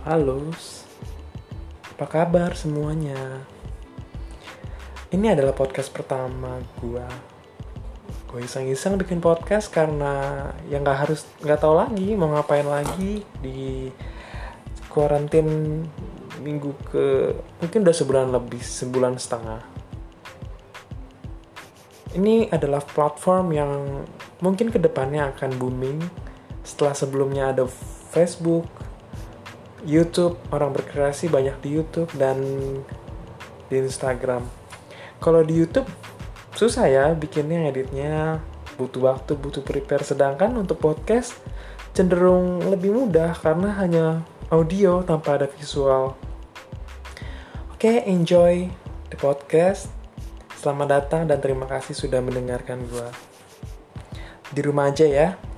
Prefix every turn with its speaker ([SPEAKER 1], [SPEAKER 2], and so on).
[SPEAKER 1] Halo, apa kabar semuanya? Ini adalah podcast pertama gue. Gue iseng-iseng bikin podcast karena ya nggak harus nggak tahu lagi mau ngapain lagi di kuarantin minggu ke mungkin udah sebulan lebih sebulan setengah. Ini adalah platform yang mungkin ke depannya akan booming setelah sebelumnya ada Facebook, YouTube, orang berkreasi banyak di YouTube dan di Instagram. Kalau di YouTube susah ya bikinnya editnya butuh waktu butuh prepare sedangkan untuk podcast cenderung lebih mudah karena hanya audio tanpa ada visual. Oke, okay, enjoy the podcast. Selamat datang dan terima kasih sudah mendengarkan gua. Di rumah aja ya.